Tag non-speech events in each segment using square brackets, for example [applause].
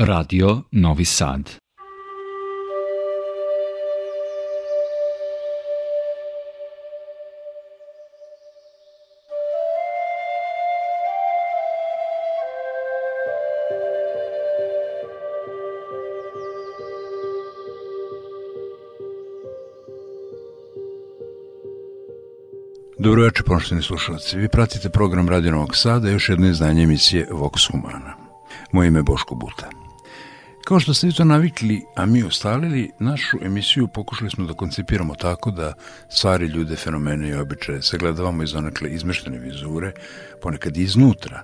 Radio Novi Sad. Dobro večer, poštovani slušalci. Vi pratite program Radio Novog Sada, još jedno izdanje emisije Vox Humana. Moje ime je Boško Buta. Kao što ste to navikli, a mi ostalili, našu emisiju pokušali smo da koncipiramo tako da stvari, ljude, fenomene i običaje sagledavamo iz onakle izmeštene vizure, ponekad iznutra,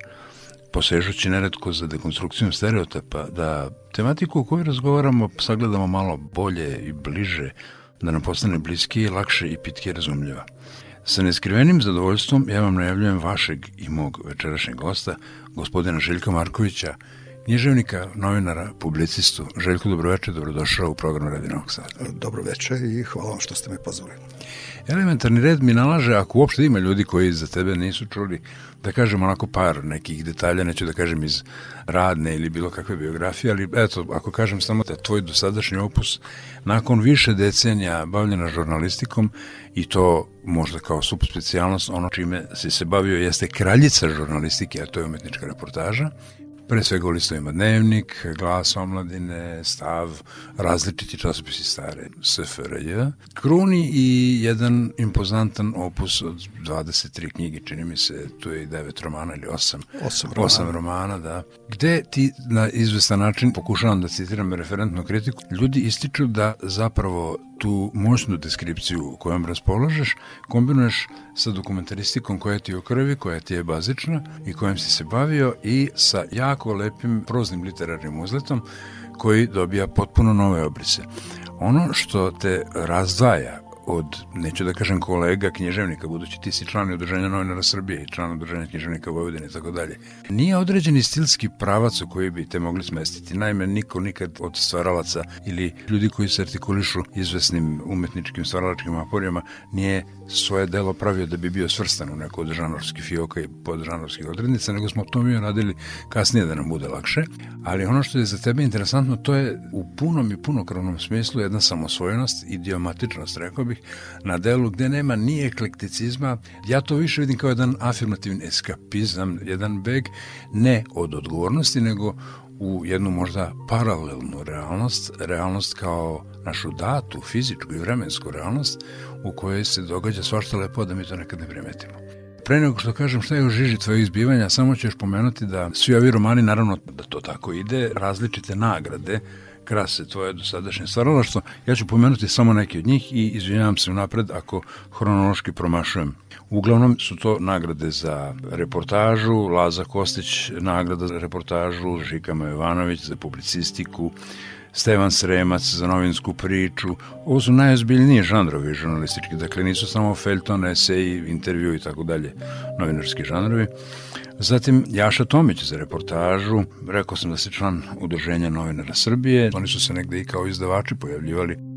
posežući neretko za dekonstrukcijom stereotipa, da tematiku o kojoj razgovaramo sagledamo malo bolje i bliže, da nam postane bliskije, lakše i pitke razumljiva. Sa neskrivenim zadovoljstvom ja vam najavljujem vašeg i mog večerašnjeg gosta, gospodina Željka Markovića, književnika, novinara, publicistu. Željko, dobroveče, dobrodošao u program Radi Novog Sada. Dobroveče i hvala vam što ste me pozvali. Elementarni red mi nalaže, ako uopšte ima ljudi koji za tebe nisu čuli, da kažem onako par nekih detalja, neću da kažem iz radne ili bilo kakve biografije, ali eto, ako kažem samo da tvoj dosadašnji opus, nakon više decenija bavljena žurnalistikom i to možda kao subspecijalnost, ono čime si se bavio jeste kraljica žurnalistike, a to je umetnička reportaža, pre svega u listovima Dnevnik, Glas omladine, Stav, različiti časopisi stare SFRJ, kruni i jedan impozantan opus od 23 knjige, čini mi se, tu je i 9 romana ili 8, 8 romana. 8 romana, da, gde ti na izvestan način, pokušavam da citiram referentnu kritiku, ljudi ističu da zapravo tu moćnu deskripciju kojom raspolažeš kombinuješ sa dokumentaristikom koja ti je u krvi, koja ti je bazična i kojom si se bavio i sa jako lepim proznim literarnim uzletom koji dobija potpuno nove obrise. Ono što te razdvaja od, neću da kažem kolega književnika, budući ti si član udruženja novinara Srbije i član udruženja književnika Vojvodine i tako dalje. Nije određeni stilski pravac u koji bi te mogli smestiti. Naime, niko nikad od stvaralaca ili ljudi koji se artikulišu izvesnim umetničkim stvaralačkim aporijama nije svoje delo pravio da bi bio svrstan u neko od fioka i podžanovskih odrednica, nego smo to mi radili kasnije da nam bude lakše. Ali ono što je za tebe interesantno, to je u punom i punokrvnom smislu jedna samosvojenost, idiomatičnost, rekao bih, na delu gde nema ni eklekticizma. Ja to više vidim kao jedan afirmativni eskapizam, jedan beg ne od odgovornosti, nego u jednu možda paralelnu realnost, realnost kao našu datu, fizičku i vremensku realnost u kojoj se događa svašta lepo da mi to nekad ne primetimo. Pre nego što kažem šta je u žiži tvojeg izbivanja, samo ćeš pomenuti da svi ovi romani, naravno da to tako ide, različite nagrade krase tvoje dosadašnje stvaralaštvo. Ja ću pomenuti samo neke od njih i izvinjavam se unapred ako hronološki promašujem. Uglavnom su to nagrade za reportažu, Laza Kostić nagrada za reportažu, Žika Jovanović za publicistiku, Stevan Sremac za novinsku priču. Ovo su najozbiljniji žanrovi žurnalistički, dakle nisu samo felton, esej, intervju i tako dalje, novinarski žanrovi. Zatim Jaša Tomić za reportažu, rekao sam da se član udruženja novinara Srbije, oni su se negde i kao izdavači pojavljivali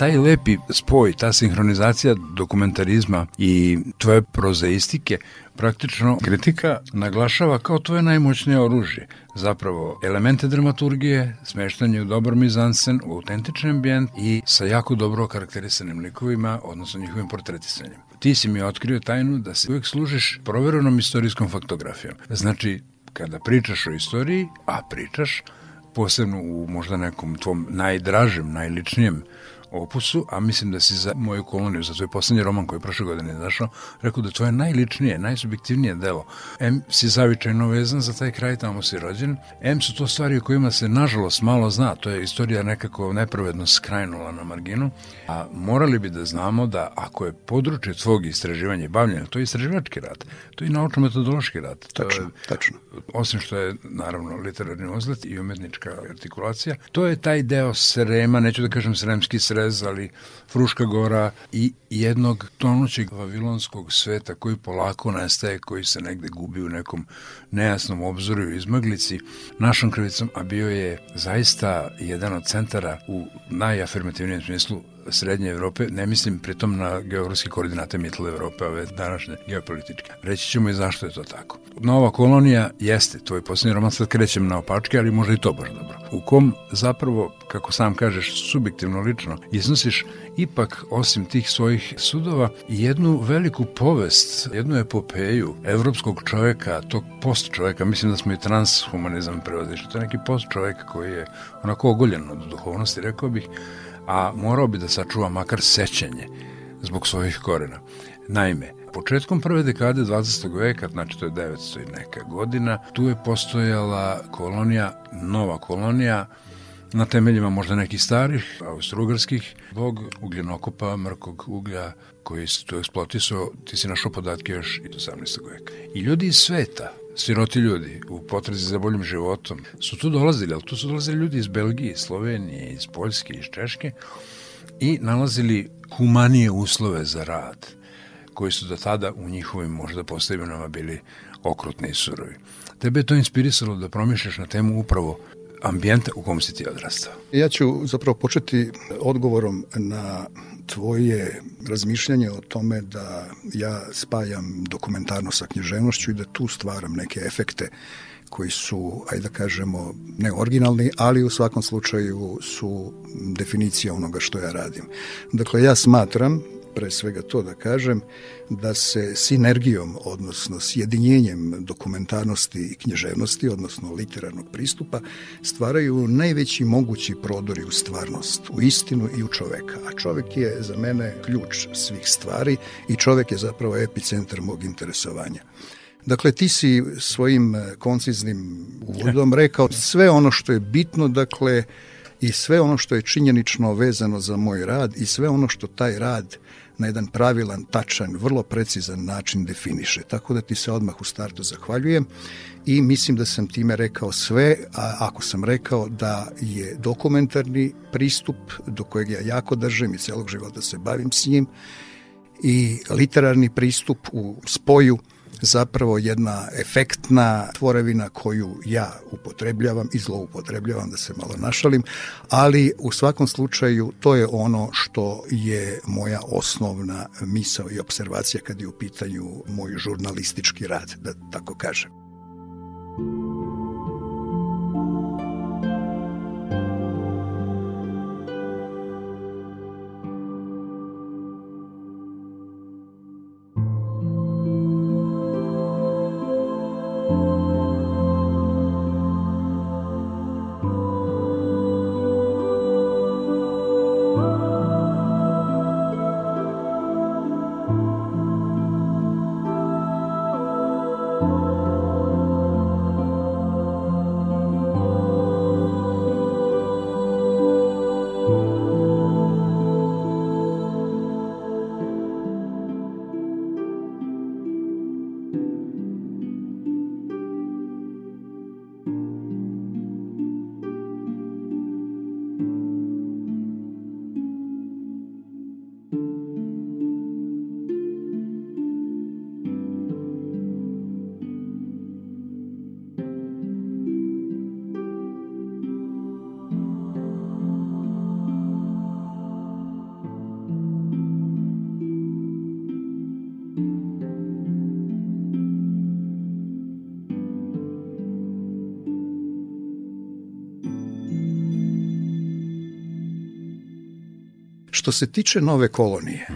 taj lepi spoj, ta sinhronizacija dokumentarizma i tvoje prozaistike praktično kritika naglašava kao tvoje najmoćnije oružje. Zapravo, elemente dramaturgije, smeštanje u dobar mizansen, u autentični ambijent i sa jako dobro karakterisanim likovima, odnosno njihovim portretisanjem. Ti si mi otkrio tajnu da se uvek služiš proverenom istorijskom faktografijom. Znači, kada pričaš o istoriji, a pričaš, posebno u možda nekom tvom najdražem, najličnijem opusu, a mislim da si za moju koloniju, za tvoj poslednji roman koji je prošle godine izašao, rekao da je tvoje najličnije, najsubjektivnije delo. M si zavičajno vezan za taj kraj, tamo si rođen. M su to stvari o kojima se nažalost malo zna, to je istorija nekako nepravedno skrajnula na marginu, a morali bi da znamo da ako je područje tvog istraživanja i bavljenja, to je istraživački rad, to je naučno-metodološki rad. To tačno, je, tačno. Osim što je, naravno, literarni uzlet i umetnička artikulacija, to je taj deo Srema, neću da kažem Sremski srez, ali Fruška gora i jednog tonućeg vavilonskog sveta koji polako nestaje, koji se negde gubi u nekom nejasnom obzoru i izmaglici. Našom krivicom, a bio je zaista jedan od centara u najafirmativnijem smislu srednje Evrope, ne mislim pritom na geografske koordinate mitla Evrope, ove današnje geopolitičke. Reći ćemo i zašto je to tako. Nova kolonija jeste, tvoj posljednji roman, sad krećem na opačke, ali možda i to baš dobro. U kom zapravo, kako sam kažeš, subjektivno lično, iznosiš ipak, osim tih svojih sudova, jednu veliku povest, jednu epopeju evropskog čoveka, tog post čoveka, mislim da smo i transhumanizam prevozišli, to je neki post čovek koji je onako ogoljen od duhovnosti, rekao bih, a morao bi da sačuva makar sećanje zbog svojih korena. Naime, početkom prve dekade 20. veka, znači to je 900 i neka godina, tu je postojala kolonija, nova kolonija, na temeljima možda nekih starih, austrougarskih, zbog ugljenokopa, mrkog uglja koji se tu eksploatisao, ti si našao podatke još iz 18. veka. I ljudi iz sveta, siroti ljudi u potrezi za boljim životom su tu dolazili, ali tu su dolazili ljudi iz Belgije, Slovenije, iz Poljske, iz Češke i nalazili humanije uslove za rad koji su do tada u njihovim možda postavljenama bili okrutni i surovi. Tebe je to inspirisalo da promišljaš na temu upravo ambijenta u kom si ti odrastao? Ja ću zapravo početi odgovorom na tvoje razmišljanje o tome da ja spajam dokumentarno sa književnošću i da tu stvaram neke efekte koji su, ajde da kažemo, ne originalni, ali u svakom slučaju su definicija onoga što ja radim. Dakle, ja smatram pre svega to da kažem, da se sinergijom, odnosno sjedinjenjem dokumentarnosti i književnosti, odnosno literarnog pristupa, stvaraju najveći mogući prodori u stvarnost, u istinu i u čoveka. A čovek je za mene ključ svih stvari i čovek je zapravo epicentar mog interesovanja. Dakle, ti si svojim konciznim uvodom [laughs] rekao sve ono što je bitno, dakle, i sve ono što je činjenično vezano za moj rad i sve ono što taj rad na jedan pravilan, tačan, vrlo precizan način definiše. Tako da ti se odmah u startu zahvaljujem i mislim da sam time rekao sve, a ako sam rekao da je dokumentarni pristup do kojeg ja jako držim i celog života se bavim s njim i literarni pristup u spoju zapravo jedna efektna tvorevina koju ja upotrebljavam i zloupotrebljavam, da se malo našalim, ali u svakom slučaju to je ono što je moja osnovna misao i observacija kad je u pitanju moj žurnalistički rad, da tako kažem. Što se tiče nove kolonije,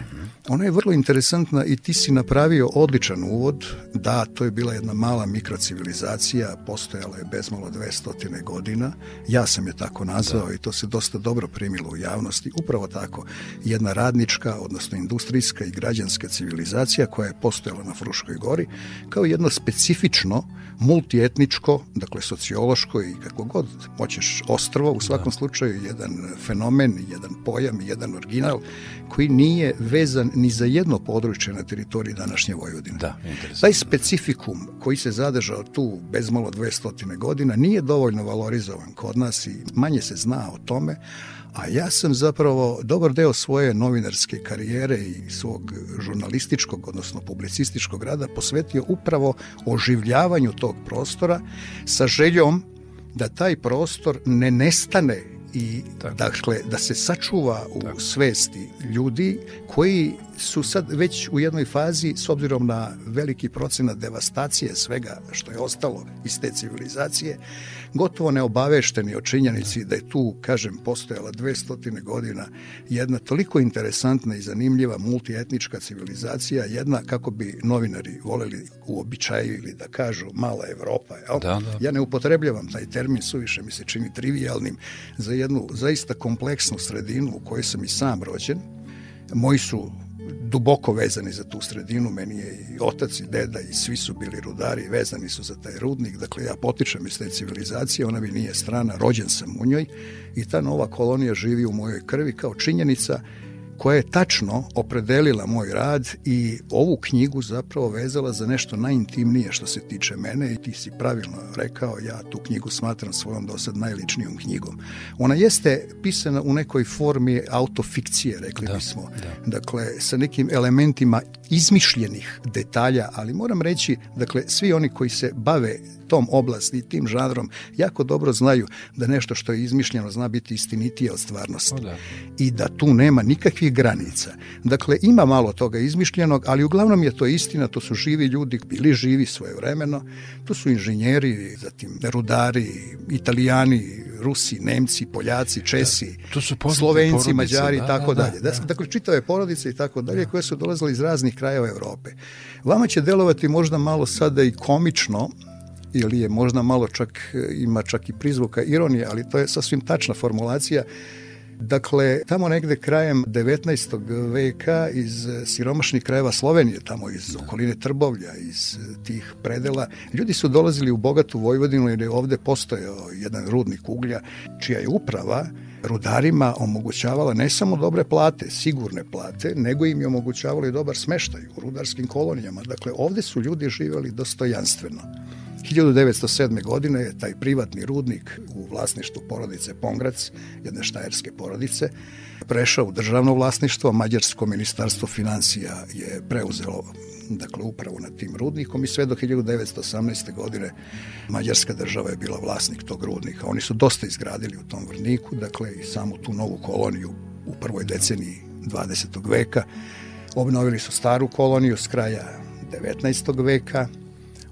ona je vrlo interesantna i ti si napravio odličan uvod. Da, to je bila jedna mala mikrocivilizacija, postojala je bezmalo 200 godina. Ja sam je tako nazvao da. i to se dosta dobro primilo u javnosti. Upravo tako, jedna radnička, odnosno industrijska i građanska civilizacija koja je postojala na Fruškoj gori, kao jedno specifično multietničko, dakle sociološko i kako god hoćeš ostrvo, u svakom da. slučaju jedan fenomen, jedan pojam, jedan original koji nije vezan ni za jedno područje na teritoriji današnje Vojvodine. Da, Taj specifikum koji se zadržao tu bezmalo 200 godina nije dovoljno valorizovan kod nas i manje se zna o tome, a ja sam zapravo dobar deo svoje novinarske karijere i svog žurnalističkog, odnosno publicističkog rada posvetio upravo oživljavanju tog prostora sa željom da taj prostor ne nestane i Tako. dakle da se sačuva u Tako. svesti ljudi koji su sad već u jednoj fazi s obzirom na veliki procenat devastacije svega što je ostalo iz te civilizacije gotovo neobavešteni o činjenici da je tu, kažem, postojala 200 godina jedna toliko interesantna i zanimljiva multietnička civilizacija, jedna, kako bi novinari voleli u običaju ili da kažu mala Evropa. Jel? Da, da. Ja ne upotrebljavam taj termin, suviše mi se čini trivialnim za jednu zaista kompleksnu sredinu u kojoj sam i sam rođen. Moji su duboko vezani za tu sredinu, meni je i otac i deda i svi su bili rudari, vezani su za taj rudnik, dakle ja potičem iz te civilizacije, ona mi nije strana, rođen sam u njoj i ta nova kolonija živi u mojoj krvi kao činjenica koja je tačno opredelila moj rad i ovu knjigu zapravo vezala za nešto najintimnije što se tiče mene i ti si pravilno rekao, ja tu knjigu smatram svojom do sad najličnijom knjigom. Ona jeste pisana u nekoj formi autofikcije, rekli da, bismo. Da. Dakle, sa nekim elementima izmišljenih detalja, ali moram reći, dakle, svi oni koji se bave tom oblasti tim žanrom jako dobro znaju da nešto što je izmišljeno zna biti istinitije od stvarnosti. da. I da tu nema nikakvih granica. Dakle, ima malo toga izmišljenog, ali uglavnom je to istina, to su živi ljudi, bili živi svoje vremeno, to su inženjeri, zatim rudari, italijani, Rusi, Nemci, Poljaci, Česi, da, to su Slovenci, porodice, Mađari i da, tako da, dalje. Da, da. Dakle, čitave porodice i tako dalje koje su dolazile iz raznih krajeva Evrope. Vama će delovati možda malo sada i komično, ili je možda malo čak, ima čak i prizvuka ironije, ali to je sasvim tačna formulacija. Dakle, tamo negde krajem 19. veka iz siromašnih krajeva Slovenije, tamo iz okoline Trbovlja, iz tih predela, ljudi su dolazili u bogatu Vojvodinu jer je ovde postojao jedan rudnik uglja, čija je uprava rudarima omogućavala ne samo dobre plate, sigurne plate, nego im je omogućavalo i dobar smeštaj u rudarskim kolonijama. Dakle, ovde su ljudi živjeli dostojanstveno. 1907. godine je taj privatni rudnik u vlasništvu porodice Pongrac, jedne štajerske porodice, prešao u državno vlasništvo, Mađarsko ministarstvo financija je preuzelo dakle upravo nad tim rudnikom i sve do 1918. godine Mađarska država je bila vlasnik tog rudnika. Oni su dosta izgradili u tom vrniku, dakle i samu tu novu koloniju u prvoj deceniji 20. veka. Obnovili su staru koloniju s kraja 19. veka,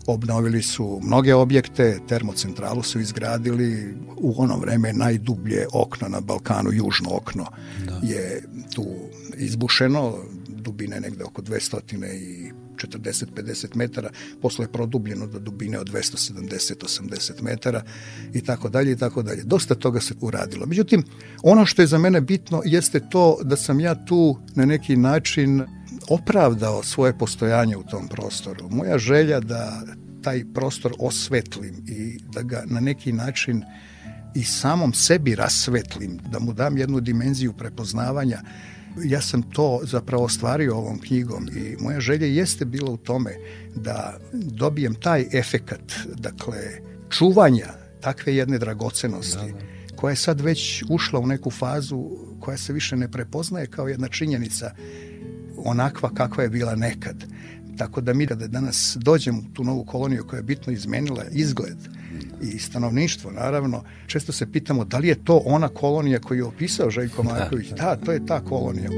obnovili su mnoge objekte, termocentralu su izgradili, u ono vreme najdublje okno na Balkanu, južno okno da. je tu izbušeno, dubine negde oko 200 i 40-50 metara, posle je produbljeno do dubine od 270-80 metara i tako dalje i tako dalje. Dosta toga se uradilo. Međutim, ono što je za mene bitno jeste to da sam ja tu na neki način opravdao svoje postojanje u tom prostoru. Moja želja da taj prostor osvetlim i da ga na neki način i samom sebi rasvetlim, da mu dam jednu dimenziju prepoznavanja, ja sam to zapravo ostvario ovom knjigom i moja želja jeste bila u tome da dobijem taj efekat, dakle, čuvanja takve jedne dragocenosti, da, da. koja je sad već ušla u neku fazu koja se više ne prepoznaje kao jedna činjenica onakva kakva je bila nekad. Tako da mi kada danas dođemo u tu novu koloniju koja je bitno izmenila izgled i stanovništvo, naravno, često se pitamo da li je to ona kolonija koju je opisao Željko da, Marković. Da, da, to je ta kolonija.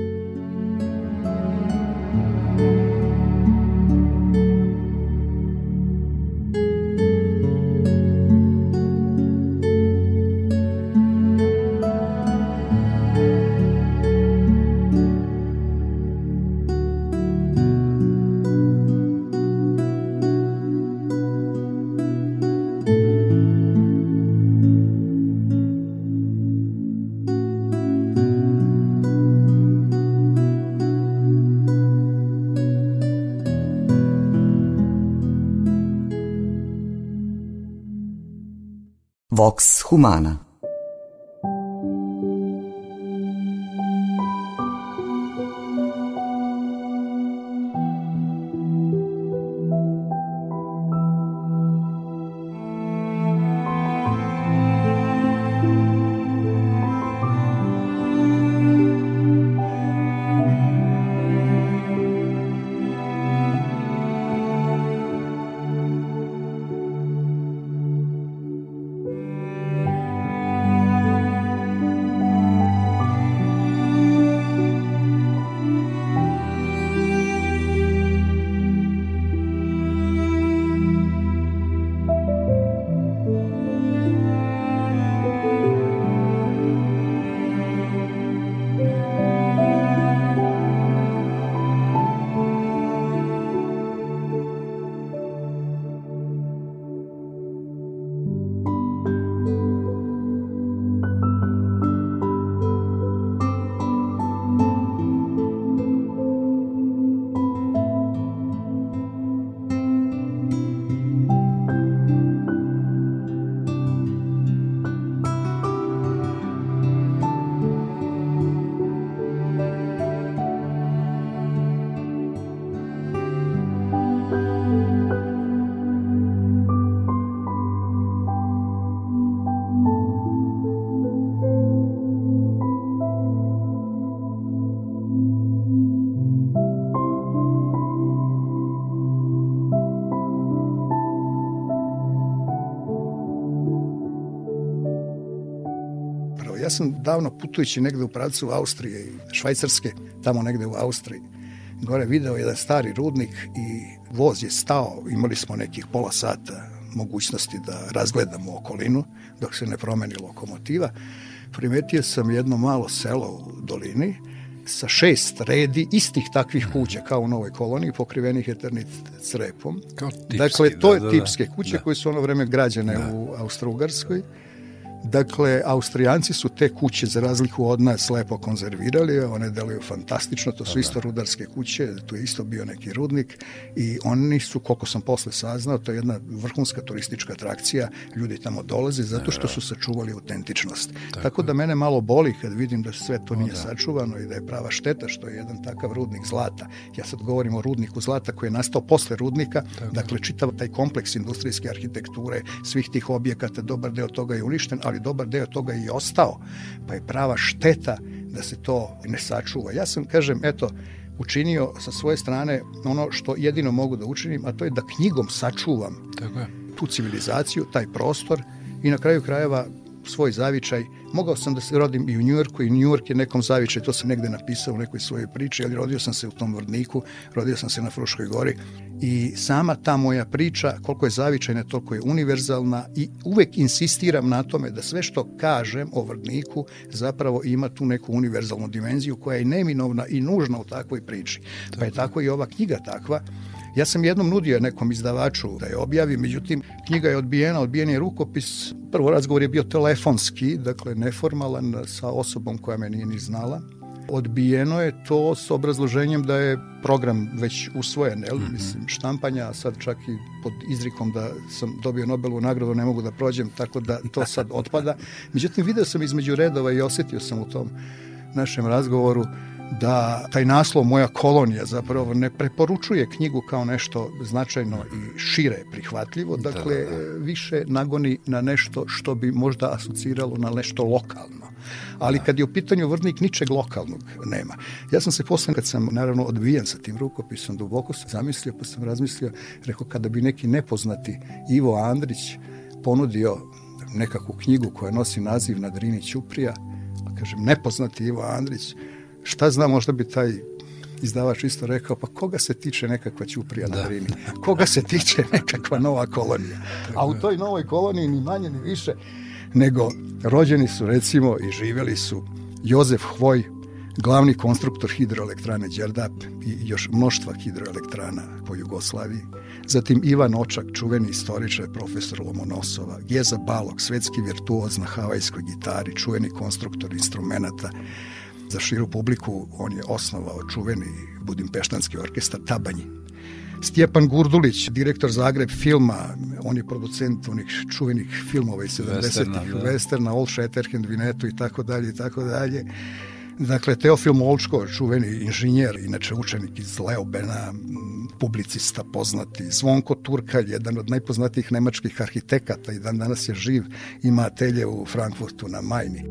Vox Humana davno putujući negde u pravcu Austrije i Švajcarske, tamo negde u Austriji, gore video jedan stari rudnik i voz je stao, imali smo nekih pola sata mogućnosti da razgledamo okolinu dok se ne promeni lokomotiva. Primetio sam jedno malo selo u dolini sa šest redi istih takvih kuća kao u novoj koloniji pokrivenih eternit crepom. Kao tipski, dakle, to je da, da, tipske kuće da. koje su ono vreme građene Da. u Austro-Ugarskoj. Dakle, Austrijanci su te kuće za razliku od nas lepo konzervirali, one deluju fantastično, to su isto rudarske kuće, tu je isto bio neki rudnik i oni su, koliko sam posle saznao, to je jedna vrhunska turistička atrakcija, ljudi tamo dolaze zato što su sačuvali autentičnost. Tako, da mene malo boli kad vidim da sve to nije sačuvano i da je prava šteta što je jedan takav rudnik zlata. Ja sad govorim o rudniku zlata koji je nastao posle rudnika, dakle čitav taj kompleks industrijske arhitekture, svih tih objekata, dobar deo toga je uništen, ali dobar deo toga je i ostao, pa je prava šteta da se to ne sačuva. Ja sam, kažem, eto, učinio sa svoje strane ono što jedino mogu da učinim, a to je da knjigom sačuvam Tako je. tu civilizaciju, taj prostor i na kraju krajeva svoj zavičaj. Mogao sam da se rodim i u Njujorku i Njujork je nekom zavičaj, to sam negde napisao u nekoj svojoj priči, ali rodio sam se u tom Vrdniku, rodio sam se na Fruškoj gori i sama ta moja priča, koliko je zavičajna, toliko je univerzalna i uvek insistiram na tome da sve što kažem o Vrdniku zapravo ima tu neku univerzalnu dimenziju koja je neminovna i nužna u takvoj priči. Pa je tako i ova knjiga takva Ja sam jednom nudio nekom izdavaču da je objavi, međutim, knjiga je odbijena, odbijen je rukopis. Prvo razgovor je bio telefonski, dakle neformalan sa osobom koja me nije ni znala. Odbijeno je to s obrazloženjem da je program već usvojen, jel? Mislim, štampanja, a sad čak i pod izrikom da sam dobio Nobelovu nagradu, ne mogu da prođem, tako da to sad otpada. [laughs] Međutim, video sam između redova i osetio sam u tom našem razgovoru da taj naslov Moja kolonija zapravo ne preporučuje knjigu kao nešto značajno i šire prihvatljivo, dakle da, da, da. više nagoni na nešto što bi možda asociralo na nešto lokalno. Ali kad je u pitanju Vrdnik, ničeg lokalnog nema. Ja sam se posle, kad sam naravno odbijen sa tim rukopisom, duboko sam zamislio, pa sam razmislio, rekao kada bi neki nepoznati Ivo Andrić ponudio nekakvu knjigu koja nosi naziv na Drini Ćuprija, a kažem nepoznati Ivo Andrić, šta zna, možda bi taj izdavač isto rekao, pa koga se tiče nekakva Ćuprija na Drini? Koga se tiče nekakva nova kolonija? A u toj novoj koloniji ni manje ni više nego rođeni su recimo i živeli su Jozef Hvoj, glavni konstruktor hidroelektrane Đerdap i još mnoštva hidroelektrana po Jugoslaviji. Zatim Ivan Očak, čuveni istoričar, profesor Lomonosova, Geza Balog, svetski virtuoz na havajskoj gitari, čuveni konstruktor instrumenta, za širu publiku on je osnovao čuveni budimpeštanski orkestar Tabanji. Stjepan Gurdulić, direktor Zagreb filma, on je producent onih čuvenih filmova iz 70-ih, da. Westerna, All Shatterhand, Vinetu i tako dalje i tako dalje. Dakle, Teofil Molčko, čuveni inženjer, inače učenik iz Leobena, publicista poznati, Zvonko Turkalj, jedan od najpoznatijih nemačkih arhitekata i dan danas je živ, ima atelje u Frankfurtu na Majni.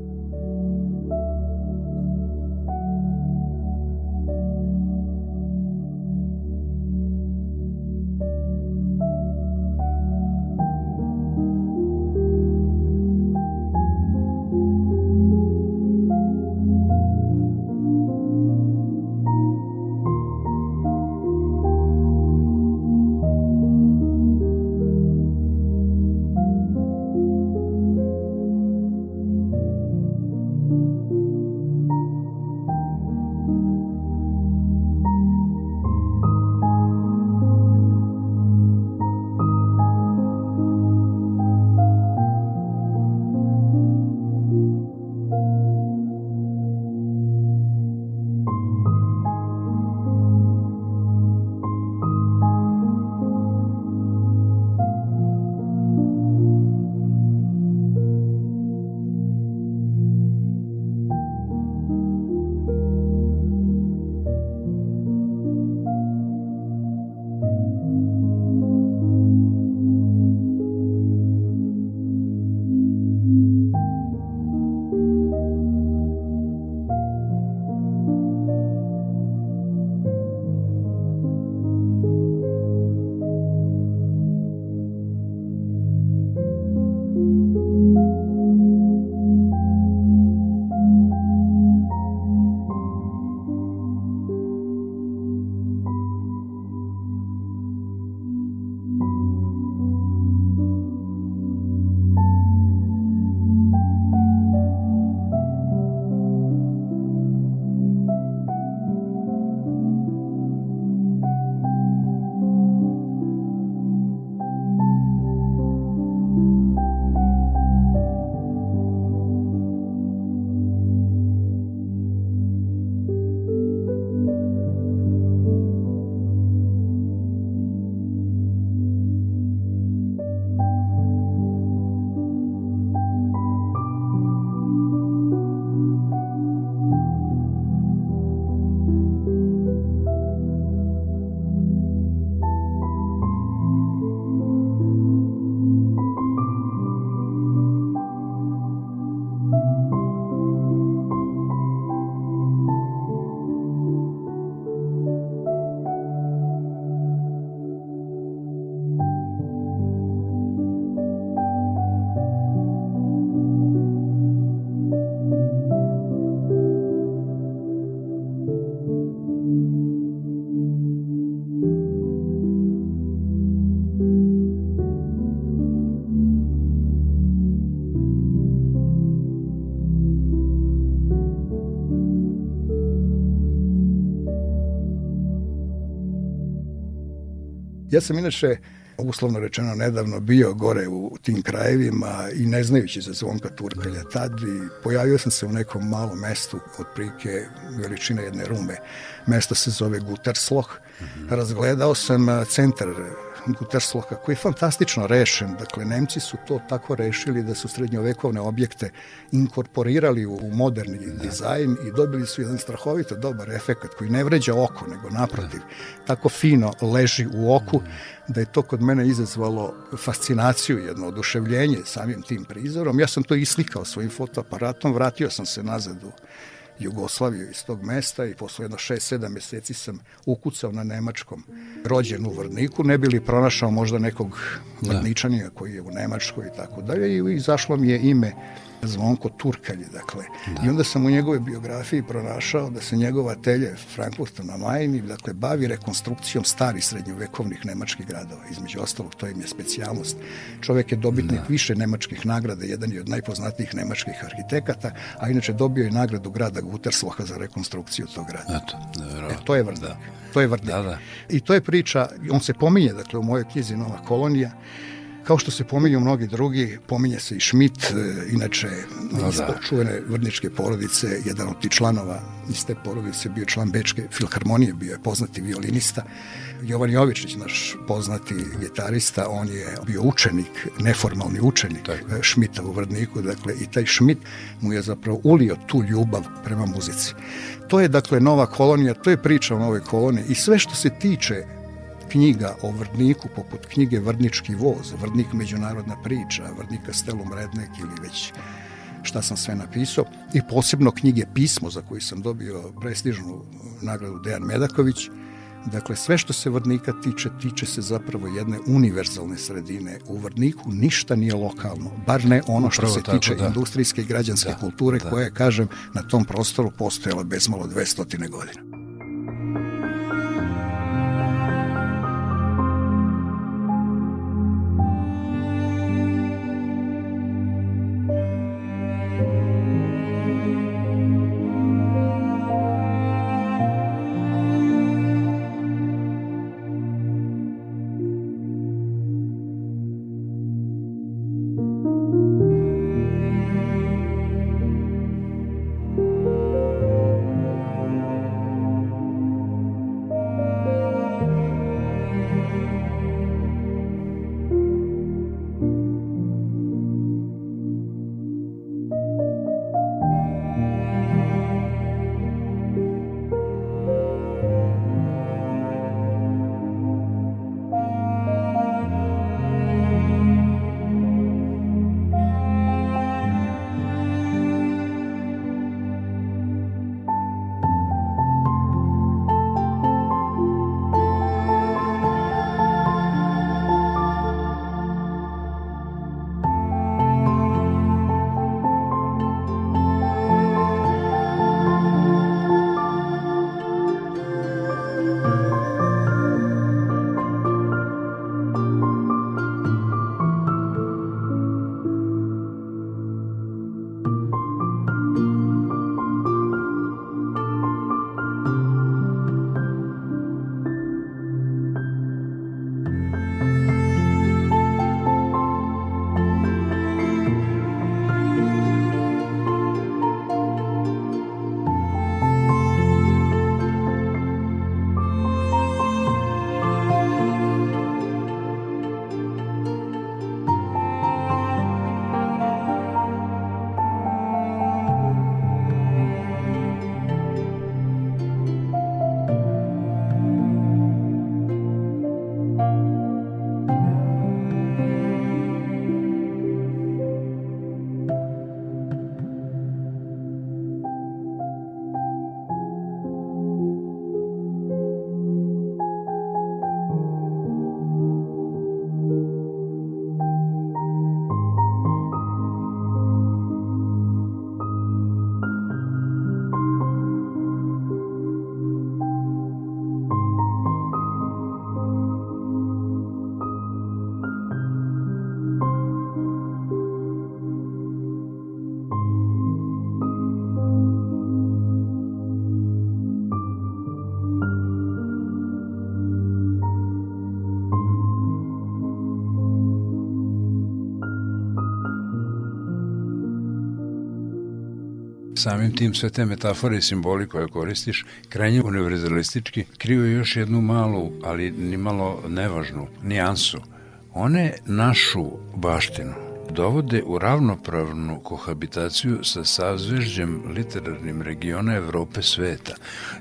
Ja sam inače uslovno rečeno nedavno bio gore u tim krajevima i ne znajući za Zvonka Turkalja tad i pojavio sam se u nekom malom mestu otprilike veličine jedne rume. Mesto se zove Gutersloh. -hmm. Razgledao sam centar Gutersloha koji je fantastično rešen. Dakle, Nemci su to tako rešili da su srednjovekovne objekte inkorporirali u moderni da. dizajn i dobili su jedan strahovito dobar efekat koji ne vređa oko, nego naprotiv, da. tako fino leži u oku da je to kod mene izazvalo fascinaciju, jedno oduševljenje samim tim prizorom. Ja sam to islikao svojim fotoaparatom, vratio sam se nazad u Jugoslaviju iz tog mesta i posle jedno 6-7 meseci sam ukucao na nemačkom rođen u Vrniku, ne bili pronašao možda nekog da. vrničanija koji je u Nemačkoj i tako dalje i izašlo mi je ime Zvonko Turkalj, dakle. Da. I onda sam u njegove biografiji pronašao da se njegova telje Frankfurta na Majni, dakle, bavi rekonstrukcijom starih srednjovekovnih nemačkih gradova. Između ostalog, to im je specijalnost. Čovek je dobitnik da. više nemačkih nagrada, jedan je od najpoznatijih nemačkih arhitekata, a inače dobio je nagradu grada Gutersloha za rekonstrukciju tog grada. Eto, da, e, to je vrdak. Da. To je vrdak. Da, da. I to je priča, on se pominje, dakle, u mojoj knjizi Nova kolonija, Kao što se pominju mnogi drugi, pominje se i Schmidt, e, inače No, iz da. čuvene vrničke porodice, jedan od tih članova iz te porodice bio član Bečke filharmonije, bio je poznati violinista. Jovan Jovičić, naš poznati gitarista, on je bio učenik, neformalni učenik e, Schmidta u Vrniku, dakle i taj Schmidt mu je zapravo ulio tu ljubav prema muzici. To je dakle nova kolonija, to je priča o novoj koloniji i sve što se tiče knjiga o Vrdniku, poput knjige Vrdnički voz, Vrdnik međunarodna priča, Vrdnika Stelum Rednek ili već šta sam sve napisao i posebno knjige Pismo za koju sam dobio prestižnu nagradu Dejan Medaković. Dakle, sve što se Vrdnika tiče, tiče se zapravo jedne univerzalne sredine. U Vrdniku ništa nije lokalno, bar ne ono što Upravo se tako, tiče da. industrijske i građanske Da, kulture da. koja je, kažem, na tom prostoru postojala bezmalo 200 godina. Samim tim sve te metafore i simboli koje koristiš, krajnje univerzalistički, kriju još jednu malu, ali ni malo nevažnu nijansu. One našu baštinu dovode u ravnopravnu kohabitaciju sa sazvežđem literarnim regiona Evrope sveta.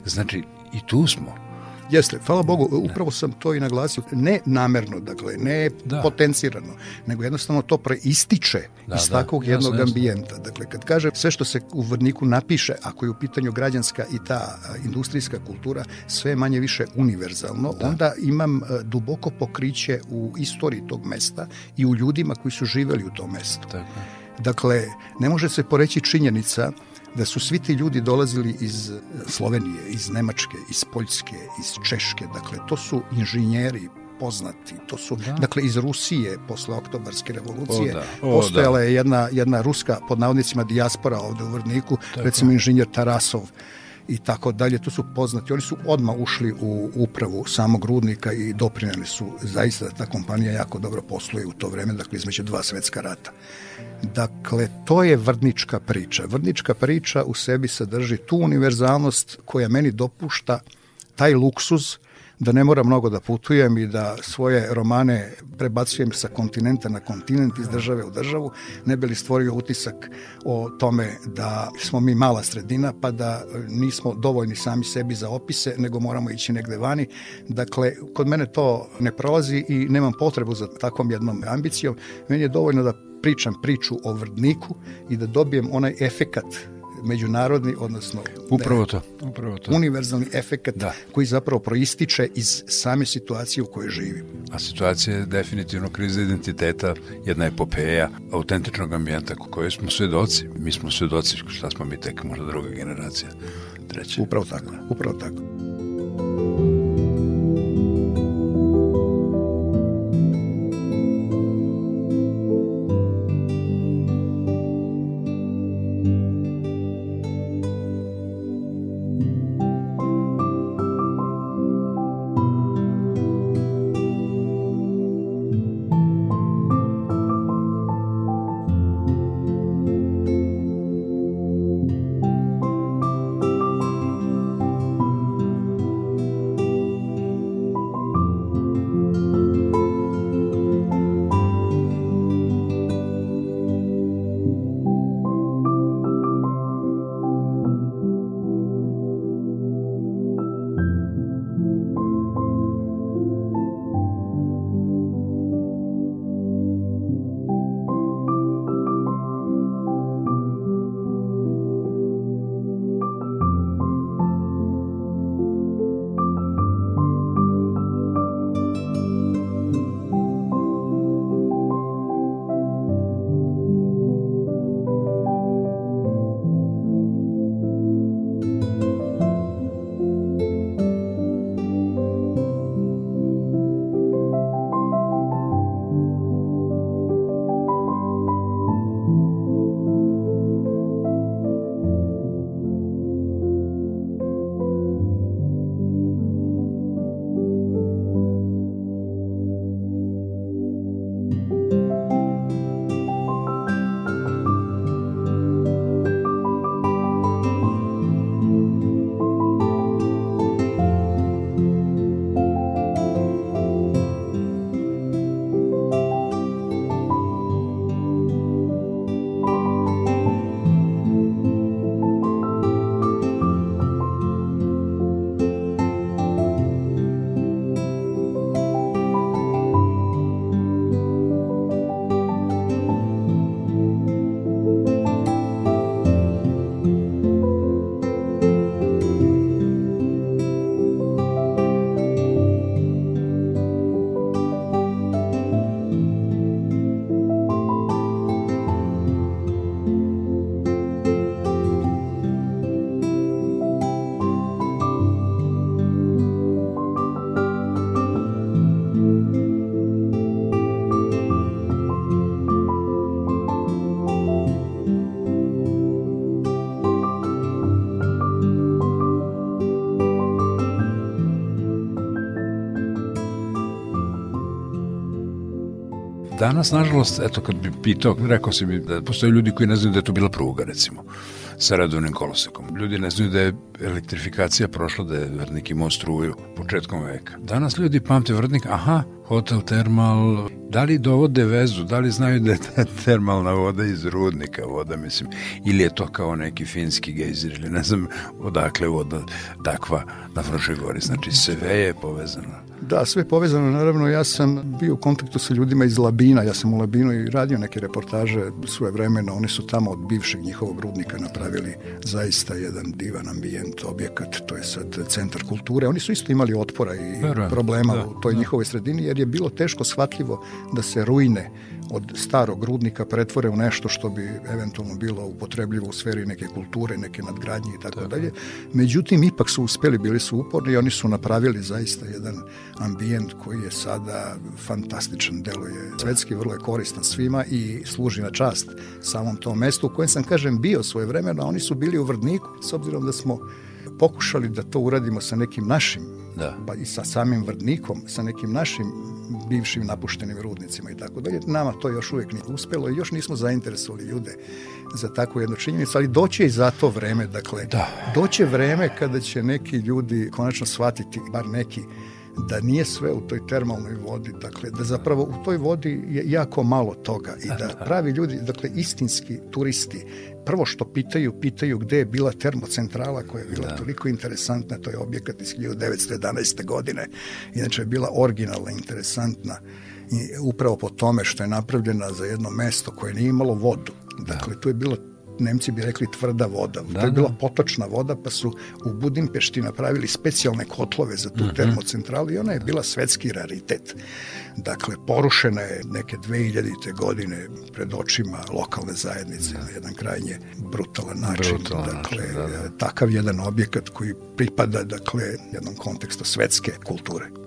Znači, i tu smo. Jeste, hvala Bogu, upravo sam to i naglasio, ne namerno, dakle, ne Da. potencirano, nego jednostavno to preističe Da, iz da, takvog jasno, jednog jasno. ambijenta. Dakle, kad kaže sve što se u Vrniku napiše, ako je u pitanju građanska i ta industrijska kultura, sve je manje više univerzalno, Da. onda imam duboko pokriće u istoriji tog mesta i u ljudima koji su živeli u tom mestu. Tako. Dakle, ne može se poreći činjenica da su svi ti ljudi dolazili iz Slovenije, iz Nemačke, iz Poljske, iz Češke, dakle to su inženjeri poznati, to su, Da. dakle iz Rusije posle oktobarske revolucije O, da. O, postojala je jedna, jedna ruska pod navodnicima dijaspora ovde u Vrniku, recimo inženjer Tarasov i tako dalje. To su poznati. Oni su odmah ušli u upravu samog rudnika i doprineli su zaista da ta kompanija jako dobro posluje u to vreme, dakle između dva svetska rata. Dakle, to je vrdnička priča. Vrdnička priča u sebi sadrži tu univerzalnost koja meni dopušta taj luksuz da ne moram mnogo da putujem i da svoje romane prebacujem sa kontinenta na kontinent, iz države u državu, ne bi li stvorio utisak o tome da smo mi mala sredina, pa da nismo dovoljni sami sebi za opise, nego moramo ići negde vani. Dakle, kod mene to ne prolazi i nemam potrebu za takvom jednom ambicijom. Meni je dovoljno da pričam priču o vrdniku i da dobijem onaj efekat međunarodni, odnosno upravo to, upravo to. univerzalni efekat da. koji zapravo proističe iz same situacije u kojoj živim. A situacija je definitivno kriza identiteta, jedna epopeja autentičnog ambijenta koje smo svedoci. Mi smo svedoci, šta smo mi tek, možda druga generacija, treća. Upravo tako, upravo tako. Danas, nažalost, eto, kad bi pitao, rekao si mi da postoje ljudi koji ne znaju da je to bila pruga, recimo, sa radovnim kolosekom. Ljudi ne znaju da je elektrifikacija prošla, da je Vrdnik imao struju početkom veka. Danas ljudi pamte Vrdnik, aha, hotel, termal, da li dovode vezu, da li znaju da je ta termalna voda iz rudnika voda, mislim, ili je to kao neki finski gejzir, ili ne znam odakle voda takva na Vrošoj gori, znači sve je povezano. Da, sve povezano, naravno, ja sam bio u kontaktu sa ljudima iz Labina, ja sam u Labinu i radio neke reportaže svoje vremena, oni su tamo od bivšeg njihovog rudnika napravili zaista jedan divan ambijent, objekat, to je sad centar kulture, oni su isto imali otpora i Vero, problema da, u toj da. njihovoj sredini, jer je bilo teško shvatljivo da se ruine od starog rudnika pretvore u nešto što bi eventualno bilo upotrebljivo u sferi neke kulture, neke nadgradnje i tako dalje. Međutim, ipak su uspeli, bili su uporni i oni su napravili zaista jedan ambijent koji je sada fantastičan, deluje svetski, vrlo je koristan svima i služi na čast samom tom mestu u kojem sam, kažem, bio svoje vremena, oni su bili u Vrdniku, s obzirom da smo pokušali da to uradimo sa nekim našim da. pa i sa samim Vrdnikom, sa nekim našim bivšim napuštenim rudnicima i tako dalje. Nama to još uvijek nije uspelo i još nismo zainteresovali ljude za takvu jednu činjenicu, ali doće i za to vreme, dakle, da. doće vreme kada će neki ljudi konačno shvatiti, bar neki, da nije sve u toj termalnoj vodi, dakle da zapravo u toj vodi je jako malo toga i da pravi ljudi, dakle istinski turisti, prvo što pitaju, pitaju gde je bila termocentrala koja je bila da. toliko interesantna, to je objekat iz 1911. godine, inače je bila originalna, interesantna i upravo po tome što je napravljena za jedno mesto koje nije imalo vodu. Dakle, tu je bilo Nemci bi rekli tvrda voda. Da, to je bila da. potočna voda, pa su u Budimpešti napravili specijalne kotlove za tu mhm. -huh. termocentralu i ona je bila svetski raritet. Dakle, porušena je neke 2000. godine pred očima lokalne zajednice da. na jedan krajnje brutalan način. Brutalan dakle, način, da, da. takav jedan objekat koji pripada dakle, jednom kontekstu svetske kulture.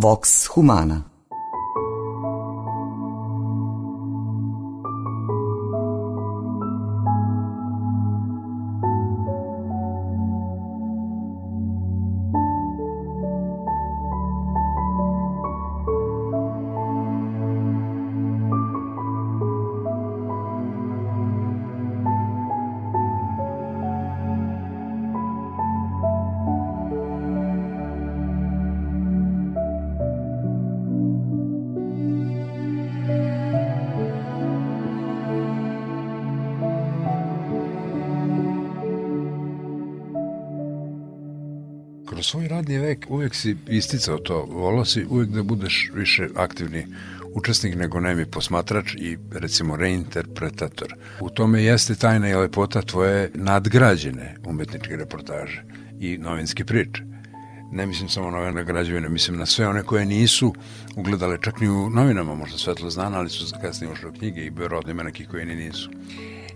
Vox Humana radni vek uvek si isticao to, volao si uvek da budeš više aktivni učesnik nego nemi posmatrač i recimo reinterpretator. U tome jeste tajna i lepota tvoje nadgrađene umetničke reportaže i novinske priče. Ne mislim samo na ove građevine, mislim na sve one koje nisu ugledale čak ni u novinama, možda svetlo znana, ali su kasnije ušle u knjige i verovatno ima nekih koje ni nisu.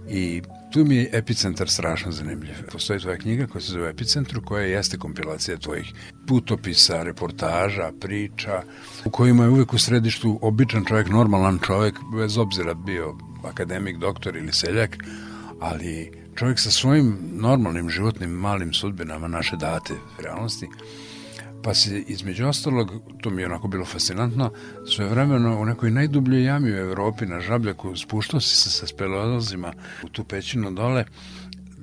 I tu mi je epicentar strašno zanimljiv. Postoji tvoja knjiga koja se zove Epicentru, koja jeste kompilacija tvojih putopisa, reportaža, priča, u kojima je uvek u središtu običan čovjek, normalan čovjek, bez obzira bio akademik, doktor ili seljak, ali čovjek sa svojim normalnim životnim malim sudbinama naše date realnosti, pa se između ostalog, to mi je onako bilo fascinantno, svoje vremeno u nekoj najdubljoj jami u Evropi na žabljaku spuštao se sa speleolozima u tu pećinu dole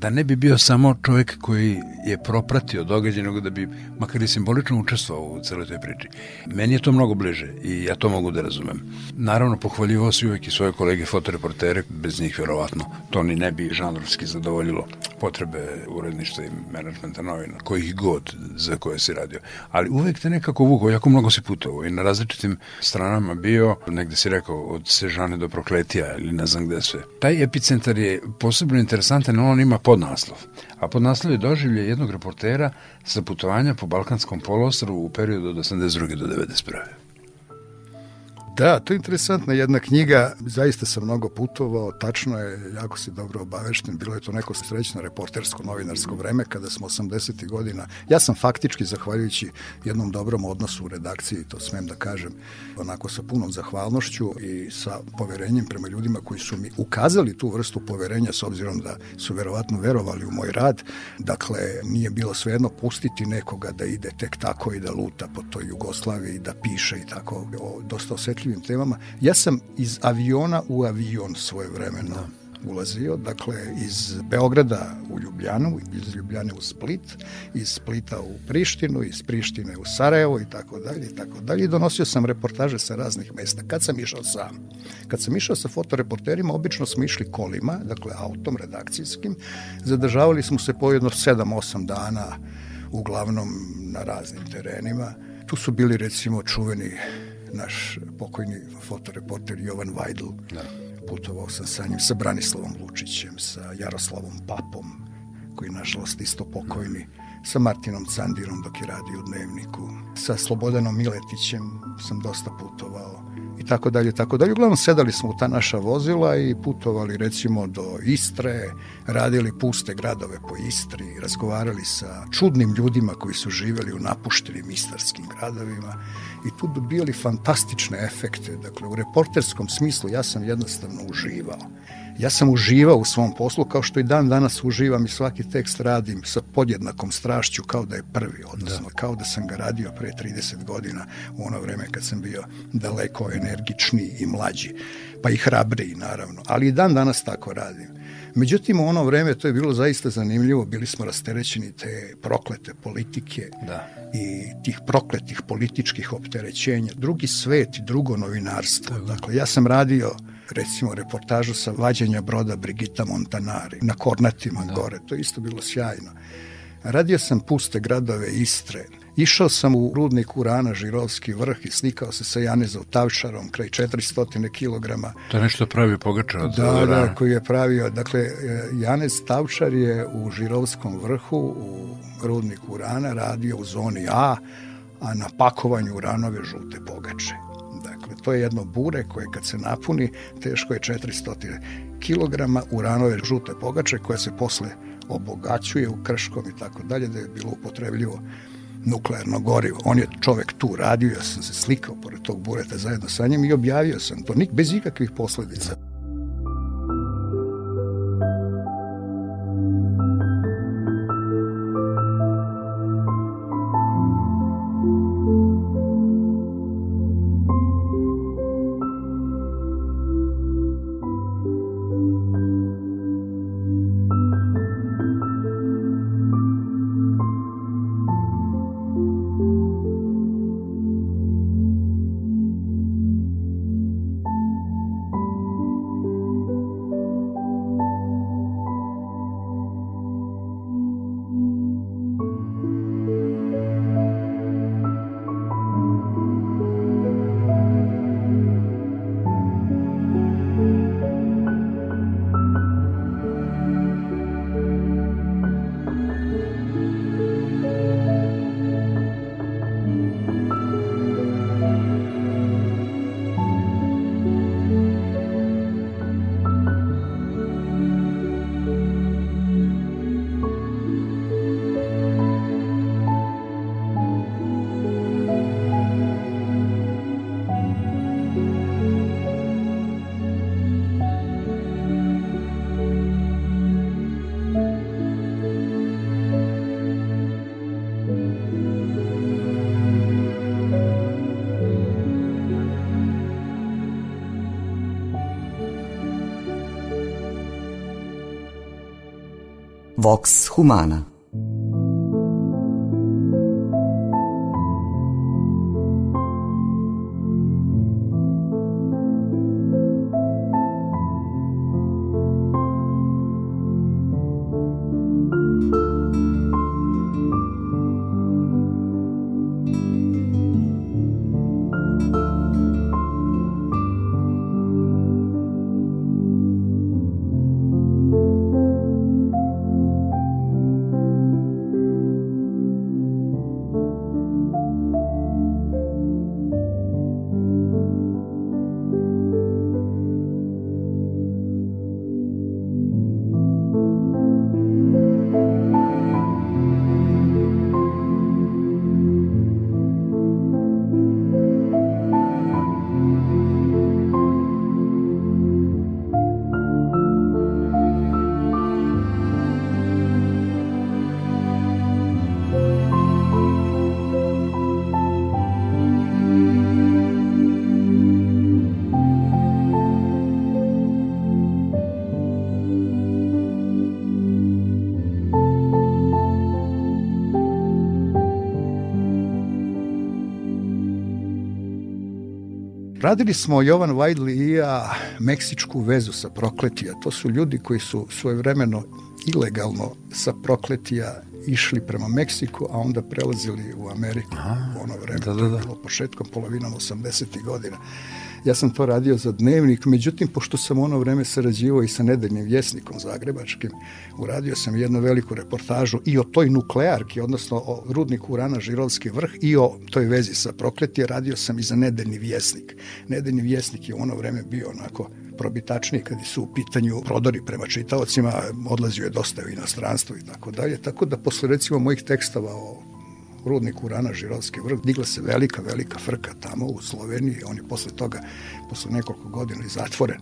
da ne bi bio samo čovjek koji je propratio događaj, nego da bi makar i simbolično učestvovao u celoj toj priči. Meni je to mnogo bliže i ja to mogu da razumem. Naravno, pohvaljivao si uvek i svoje kolege fotoreportere, bez njih verovatno to ni ne bi žanrovski zadovoljilo potrebe uredništva i menadžmenta novina, kojih god za koje si radio. Ali uvek te nekako vuko, jako mnogo si putovao i na različitim stranama bio, negde si rekao, od Sežane do Prokletija ili ne znam gde sve. Taj epicentar je posebno interesantan, on ima podnaslov. A podnaslov je doživlje jednog reportera sa putovanja po Balkanskom polostrovu u periodu od 82. do 91. Da, to je interesantna jedna knjiga, zaista sam mnogo putovao, tačno je, jako si dobro obavešten, bilo je to neko srećno reportersko, novinarsko vreme kada smo 80. godina, ja sam faktički, zahvaljujući jednom dobrom odnosu u redakciji, to smem da kažem, onako sa punom zahvalnošću i sa poverenjem prema ljudima koji su mi ukazali tu vrstu poverenja s obzirom da su verovatno verovali u moj rad, dakle nije bilo svejedno pustiti nekoga da ide tek tako i da luta po toj Jugoslaviji, da piše i tako o dosta osjetljivim temama. Ja sam iz aviona u avion svoje vremeno da. ulazio, dakle iz Beograda u Ljubljanu, iz Ljubljane u Split, iz Splita u Prištinu, iz Prištine u Sarajevo i tako dalje i tako dalje. I donosio sam reportaže sa raznih mesta. Kad sam išao sam? Kad sam išao sa fotoreporterima, obično smo išli kolima, dakle autom redakcijskim, zadržavali smo se po jedno 7-8 dana uglavnom na raznim terenima. Tu su bili recimo čuveni naš pokojni fotoreporter Jovan Vajdl. Da. Putovao sam sa njim, sa Branislavom Lučićem, sa Jaroslavom Papom, koji je nažalost isto pokojni, sa Martinom Candirom dok je radio u Dnevniku, sa Slobodanom Miletićem sam dosta putovao i tako dalje, tako dalje. Uglavnom sedali smo u ta naša vozila i putovali recimo do Istre, radili puste gradove po Istri, razgovarali sa čudnim ljudima koji su živeli u napuštenim istarskim gradovima i tu dobijali fantastične efekte. Dakle, u reporterskom smislu ja sam jednostavno uživao. Ja sam uživao u svom poslu kao što i dan danas uživam i svaki tekst radim sa podjednakom strašću kao da je prvi, odnosno da. kao da sam ga radio pre 30 godina u ono vreme kad sam bio daleko energičniji i mlađi, pa i hrabriji naravno, ali i dan danas tako radim. Međutim, u ono vreme to je bilo zaista zanimljivo, bili smo rasterećeni te proklete politike da. i tih prokletih političkih opterećenja. Drugi svet i drugo novinarstvo. Dakle, ja sam radio recimo reportažu sa vađenja broda Brigita Montanari na Kornatima da. gore, to je isto bilo sjajno. Radio sam puste gradove Istre, Išao sam u rudnik urana Žirovski vrh i slikao se sa Janezom Tavšarom kraj 400 kg. To je nešto pravio pogača od Da, da, koji je pravio. Dakle, Janez Tavšar je u Žirovskom vrhu u rudniku urana radio u zoni A, a na pakovanju uranove žute pogače. Dakle, to je jedno bure koje kad se napuni teško je 400 kg uranove žute pogače koje se posle obogaćuje u krškom i tako dalje da je bilo upotrebljivo nuklearno gorivo. On je čovek tu radio, ja sam se slikao pored tog bureta zajedno sa njim i objavio sam to, nik bez ikakvih posledica. Vox Humana Radili smo Jovan Vajdli i ja meksičku vezu sa Prokletija. To su ljudi koji su svojevremeno ilegalno sa Prokletija išli prema Meksiku, a onda prelazili u Ameriku Aha, u ono vreme. Da, da, da. početkom, polovinom 80. godina. Ja sam to radio za dnevnik, međutim, pošto sam ono vreme sarađivao i sa nedeljnim vjesnikom zagrebačkim, uradio sam jednu veliku reportažu i o toj nuklearki, odnosno o rudniku urana Žirovski vrh i o toj vezi sa prokletije, radio sam i za nedeljni vjesnik. Nedeljni vjesnik je u ono vreme bio onako probitačniji kad su u pitanju prodori prema čitaocima, odlazio je dosta u inostranstvo i tako dalje, tako da posle recimo mojih tekstova o rudnik urana Žirovski vrh, digla se velika, velika frka tamo u Sloveniji, on je posle toga, posle nekoliko godina i zatvoren.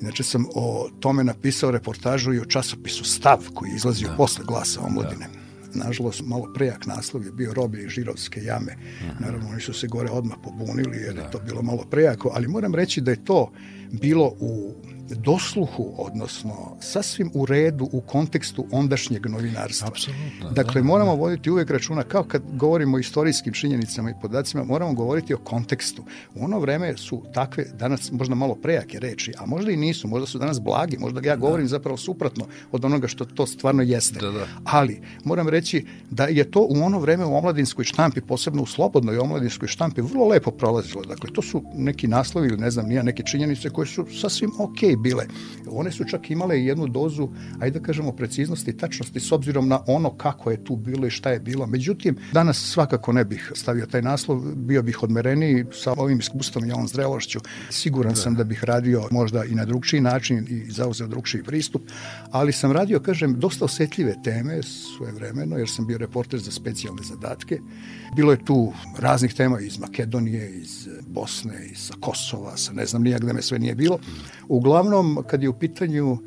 Inače sam o tome napisao reportažu i o časopisu Stav koji je izlazio da. posle glasa omladine. Da. Nažalost, malo prejak naslov je bio roblje Žirovske jame. -huh. Naravno, oni su se gore odmah pobunili jer da. je to bilo malo prejako, ali moram reći da je to bilo u dosluhu, odnosno sasvim u redu u kontekstu ondašnjeg novinarstva. Apsolutno. Dakle, da, moramo da. voditi uvek računa, kao kad govorimo o istorijskim činjenicama i podacima, moramo govoriti o kontekstu. U ono vreme su takve, danas možda malo prejake reči, a možda i nisu, možda su danas blagi, možda ja govorim da. zapravo suprotno od onoga što to stvarno jeste. Da, da. Ali, moram reći da je to u ono vreme u omladinskoj štampi, posebno u slobodnoj omladinskoj štampi, vrlo lepo prolazilo. Dakle, to su neki naslovi ili ne znam, nija neke činjenice koje su sasvim okej okay bile. One su čak imale jednu dozu, ajde da kažemo, preciznosti i tačnosti s obzirom na ono kako je tu bilo i šta je bilo. Međutim, danas svakako ne bih stavio taj naslov, bio bih odmereniji sa ovim iskustvom i ovom zrelošću. Siguran da. sam da bih radio možda i na drugčiji način i zauzeo drugčiji pristup, ali sam radio, kažem, dosta osetljive teme svoje vremeno, jer sam bio reporter za specijalne zadatke. Bilo je tu raznih tema iz Makedonije, iz Bosne, iz Kosova, sa ne znam nijak da me sve nije bilo. Uglavnom, kad je u pitanju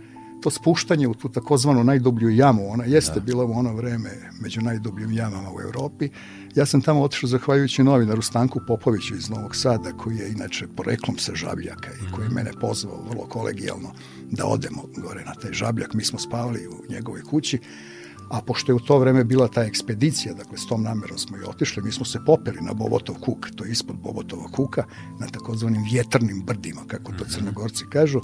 to spuštanje u tu takozvanu najdublju jamu, ona jeste da. bila u ono vreme među najdubljim jamama u Evropi. Ja sam tamo otišao zahvaljujući novinaru Stanku Popoviću iz Novog Sada, koji je inače poreklom sa Žabljaka i koji je mhm. mene pozvao vrlo kolegijalno da odemo gore na taj Žabljak. Mi smo spavali u njegovoj kući a pošto je u to vreme bila ta ekspedicija, dakle s tom namerom smo i otišli, mi smo se popeli na Bobotov kuk, to je ispod Bobotova kuka, na takozvanim vjetrnim brdima, kako to mhm. crnogorci kažu,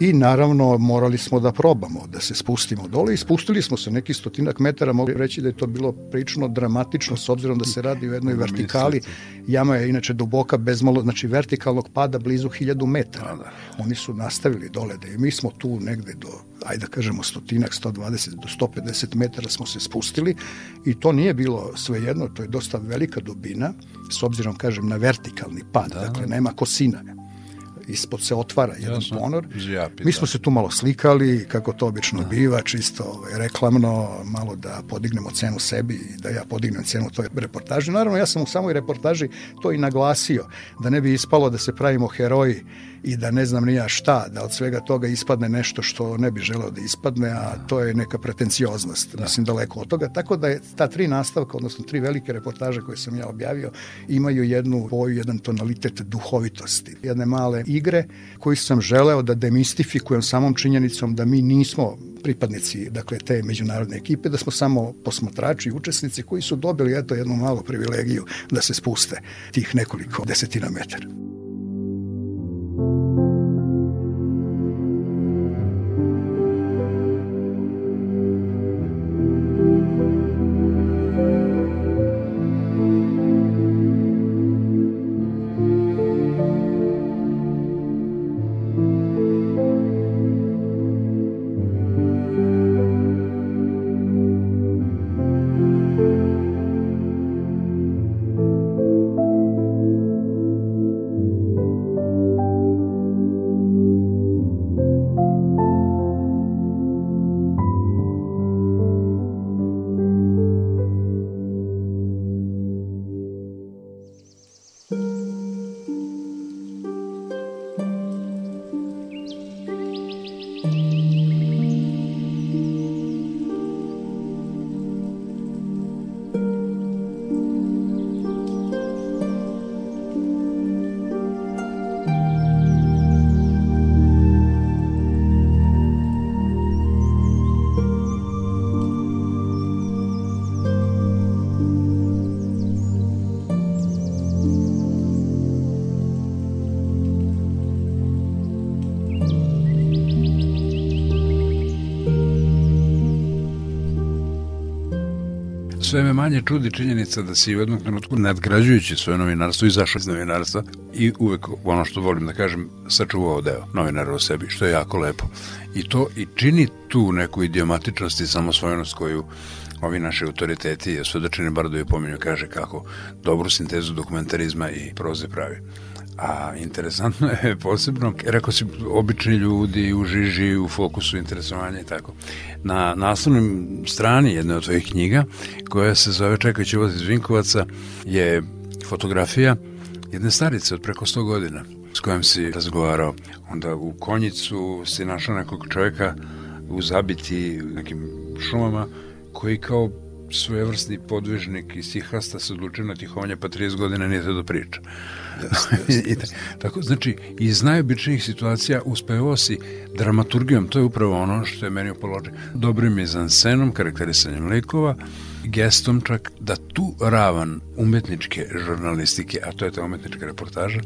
i naravno morali smo da probamo da se spustimo dole i spustili smo se neki stotinak metara, mogu reći da je to bilo prilično dramatično s obzirom da se radi u jednoj vertikali. Jama je inače duboka, bezmalo, znači vertikalnog pada blizu hiljadu metara. Da, da. Oni su nastavili dole da i mi smo tu negde do, ajde da kažemo stotinak, 120 do 150 metara smo se spustili i to nije bilo svejedno, to je dosta velika dubina, s obzirom, kažem, na vertikalni pad, da. dakle nema kosina ispod se otvara jedan Jasno. ponor. Zjapi, Mi smo da. se tu malo slikali, kako to obično da. biva, čisto ovaj, reklamno, malo da podignemo cenu sebi i da ja podignem cenu toj reportaži. Naravno, ja sam u samoj reportaži to i naglasio, da ne bi ispalo da se pravimo heroji i da ne znam ni ja šta, da od svega toga ispadne nešto što ne bi želeo da ispadne, a to je neka pretencioznost, da. mislim daleko od toga. Tako da je ta tri nastavka, odnosno tri velike reportaže koje sam ja objavio, imaju jednu boju, jedan tonalitet duhovitosti, jedne male igre koju sam želeo da demistifikujem samom činjenicom da mi nismo pripadnici dakle te međunarodne ekipe, da smo samo posmatrači i učesnici koji su dobili eto jednu malu privilegiju da se spuste tih nekoliko desetina metara. Sve me manje čudi činjenica da si u jednom trenutku nadgrađujući svoje novinarstvo izašao iz novinarstva i uvek ono što volim da kažem sačuvao deo novinara o sebi, što je jako lepo. I to i čini tu neku idiomatičnost i samosvojnost koju ovi naši autoriteti, svedočeni Bardovi pominju, kaže kako dobru sintezu dokumentarizma i proze pravi. A interesantno je posebno, rekao si, obični ljudi u žiži, u fokusu interesovanja i tako. Na naslovnim strani jedne od tvojih knjiga, koja se zove Čekajući voz iz Vinkovaca, je fotografija jedne starice od preko 100 godina s kojom si razgovarao. Onda u konjicu si našao nekog čovjeka u zabiti nekim šumama koji kao svojevrsni podvižnik i sihasta se odlučio na tihovanje pa 30 godina nije to da priča. [laughs] I, tako, znači, iz najobičnijih situacija uspevao si dramaturgijom, to je upravo ono što je meni upoloži. Dobrim mizansenom, karakterisanjem likova, gestom čak da tu ravan umetničke žurnalistike, a to je ta umetnička reportaža,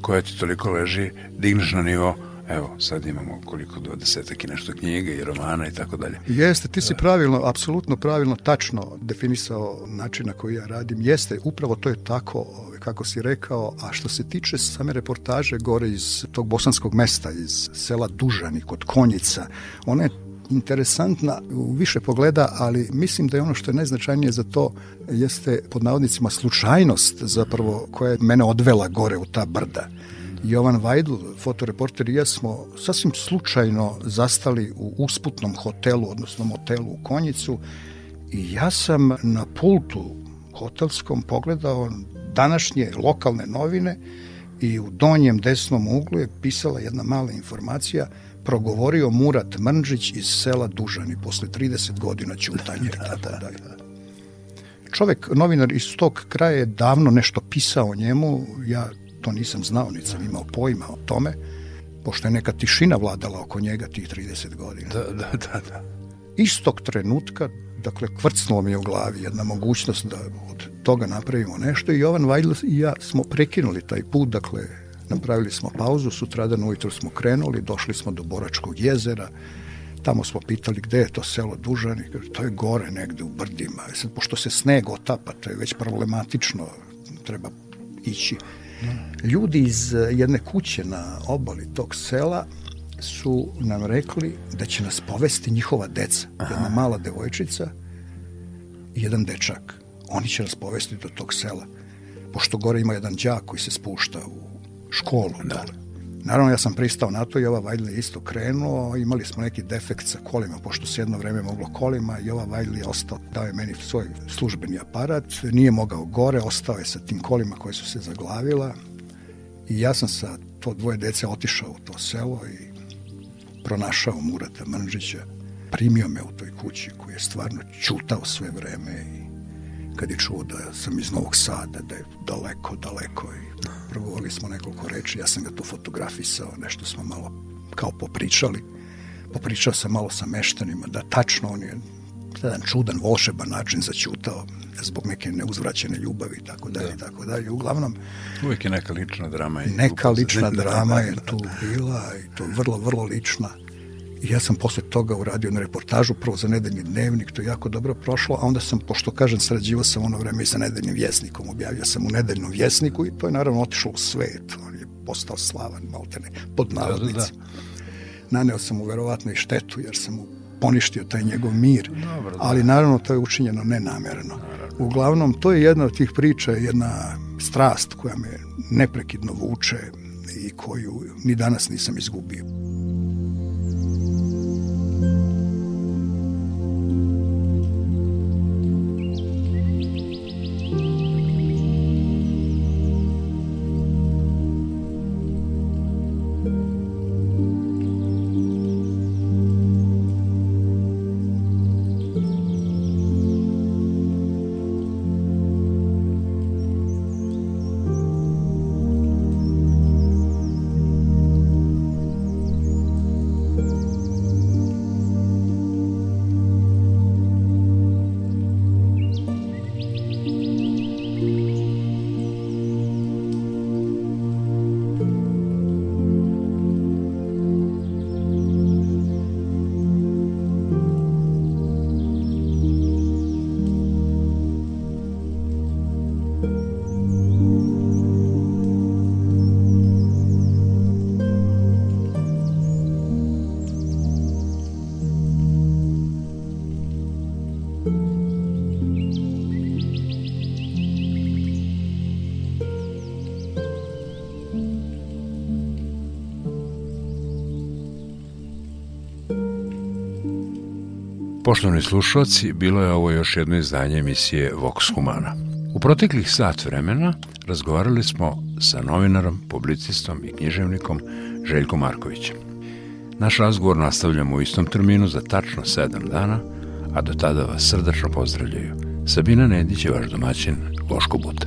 koja ti toliko leži, digneš na nivo evo, sad imamo koliko do desetak i nešto knjiga i romana i tako dalje. Jeste, ti si pravilno, apsolutno pravilno, tačno definisao način na koji ja radim. Jeste, upravo to je tako, ovaj, kako si rekao, a što se tiče same reportaže gore iz tog bosanskog mesta, iz sela Dužani, kod Konjica, ona je interesantna u više pogleda, ali mislim da je ono što je najznačajnije za to jeste pod navodnicima slučajnost zapravo koja je mene odvela gore u ta brda. Jovan Vajdl, fotoreporter i ja smo sasvim slučajno zastali u usputnom hotelu, odnosno motelu u Konjicu i ja sam na pultu hotelskom pogledao današnje lokalne novine i u donjem desnom uglu je pisala jedna mala informacija progovorio Murat Mrnžić iz sela Dužani posle 30 godina ćutanja. da, da, da, da. Čovek, novinar iz tog kraja je davno nešto pisao o njemu, ja to nisam znao, niti sam imao pojma o tome, pošto je neka tišina vladala oko njega tih 30 godina. Da, da, da, da. Istog trenutka, dakle, kvrcnulo mi je u glavi jedna mogućnost da od toga napravimo nešto i Jovan Vajdl i ja smo prekinuli taj put, dakle, napravili smo pauzu, sutradan ujutro smo krenuli, došli smo do Boračkog jezera, tamo smo pitali gde je to selo Dužani, to je gore negde u brdima. E sad, pošto se sneg otapa, to je već problematično, treba ići Ljudi iz eh, jedne kuće na obali tog sela su nam rekli da će nas povesti njihova deca. Aha. Jedna mala devojčica i jedan dečak. Oni će nas povesti do tog sela. Pošto gore ima jedan đak koji se spušta u školu. Da. Dole. Naravno, ja sam pristao na to i ova Vajli je isto krenuo. Imali smo neki defekt sa kolima, pošto se jedno vreme moglo kolima i ova Vajli je ostao, dao je meni svoj službeni aparat. Nije mogao gore, ostao je sa tim kolima koje su se zaglavila. I ja sam sa to dvoje dece otišao u to selo i pronašao Murata Manžića, primio me u toj kući koji je stvarno čutao sve vreme i kad je čuo da sam iz Novog Sada, da je daleko, daleko i progovorili smo nekoliko reči, ja sam ga tu fotografisao, nešto smo malo kao popričali. Popričao sam malo sa meštanima, da tačno on je jedan čudan, volšeban način začutao zbog neke neuzvraćene ljubavi i tako dalje, da. tako dalje. Uglavnom, uvijek je neka lična drama. I neka lična drama je tu bila i to vrlo, vrlo lična. I ja sam posle toga uradio na reportažu, prvo za nedeljni dnevnik, to je jako dobro prošlo, a onda sam, pošto kažem, sarađivao sam ono vreme i sa nedeljnim vjesnikom, objavio sam u nedeljnom vjesniku i to je naravno otišlo u svet, on je postao slavan, maltene, pod navodnicima. Da, da, da. Naneo sam mu verovatno i štetu, jer sam mu poništio taj njegov mir, Dobro, da. ali naravno to je učinjeno nenamerno. Uglavnom, to je jedna od tih priča, jedna strast koja me neprekidno vuče i koju ni danas nisam izgubio. Poštovni slušalci, bilo je ovo još jedno izdanje emisije Vox Humana. U proteklih sat vremena razgovarali smo sa novinarom, publicistom i književnikom Željkom Markovićem. Naš razgovor nastavljamo u istom terminu za tačno sedam dana, a do tada vas srdačno pozdravljaju Sabina Nedić je vaš domaćin Boško Buta.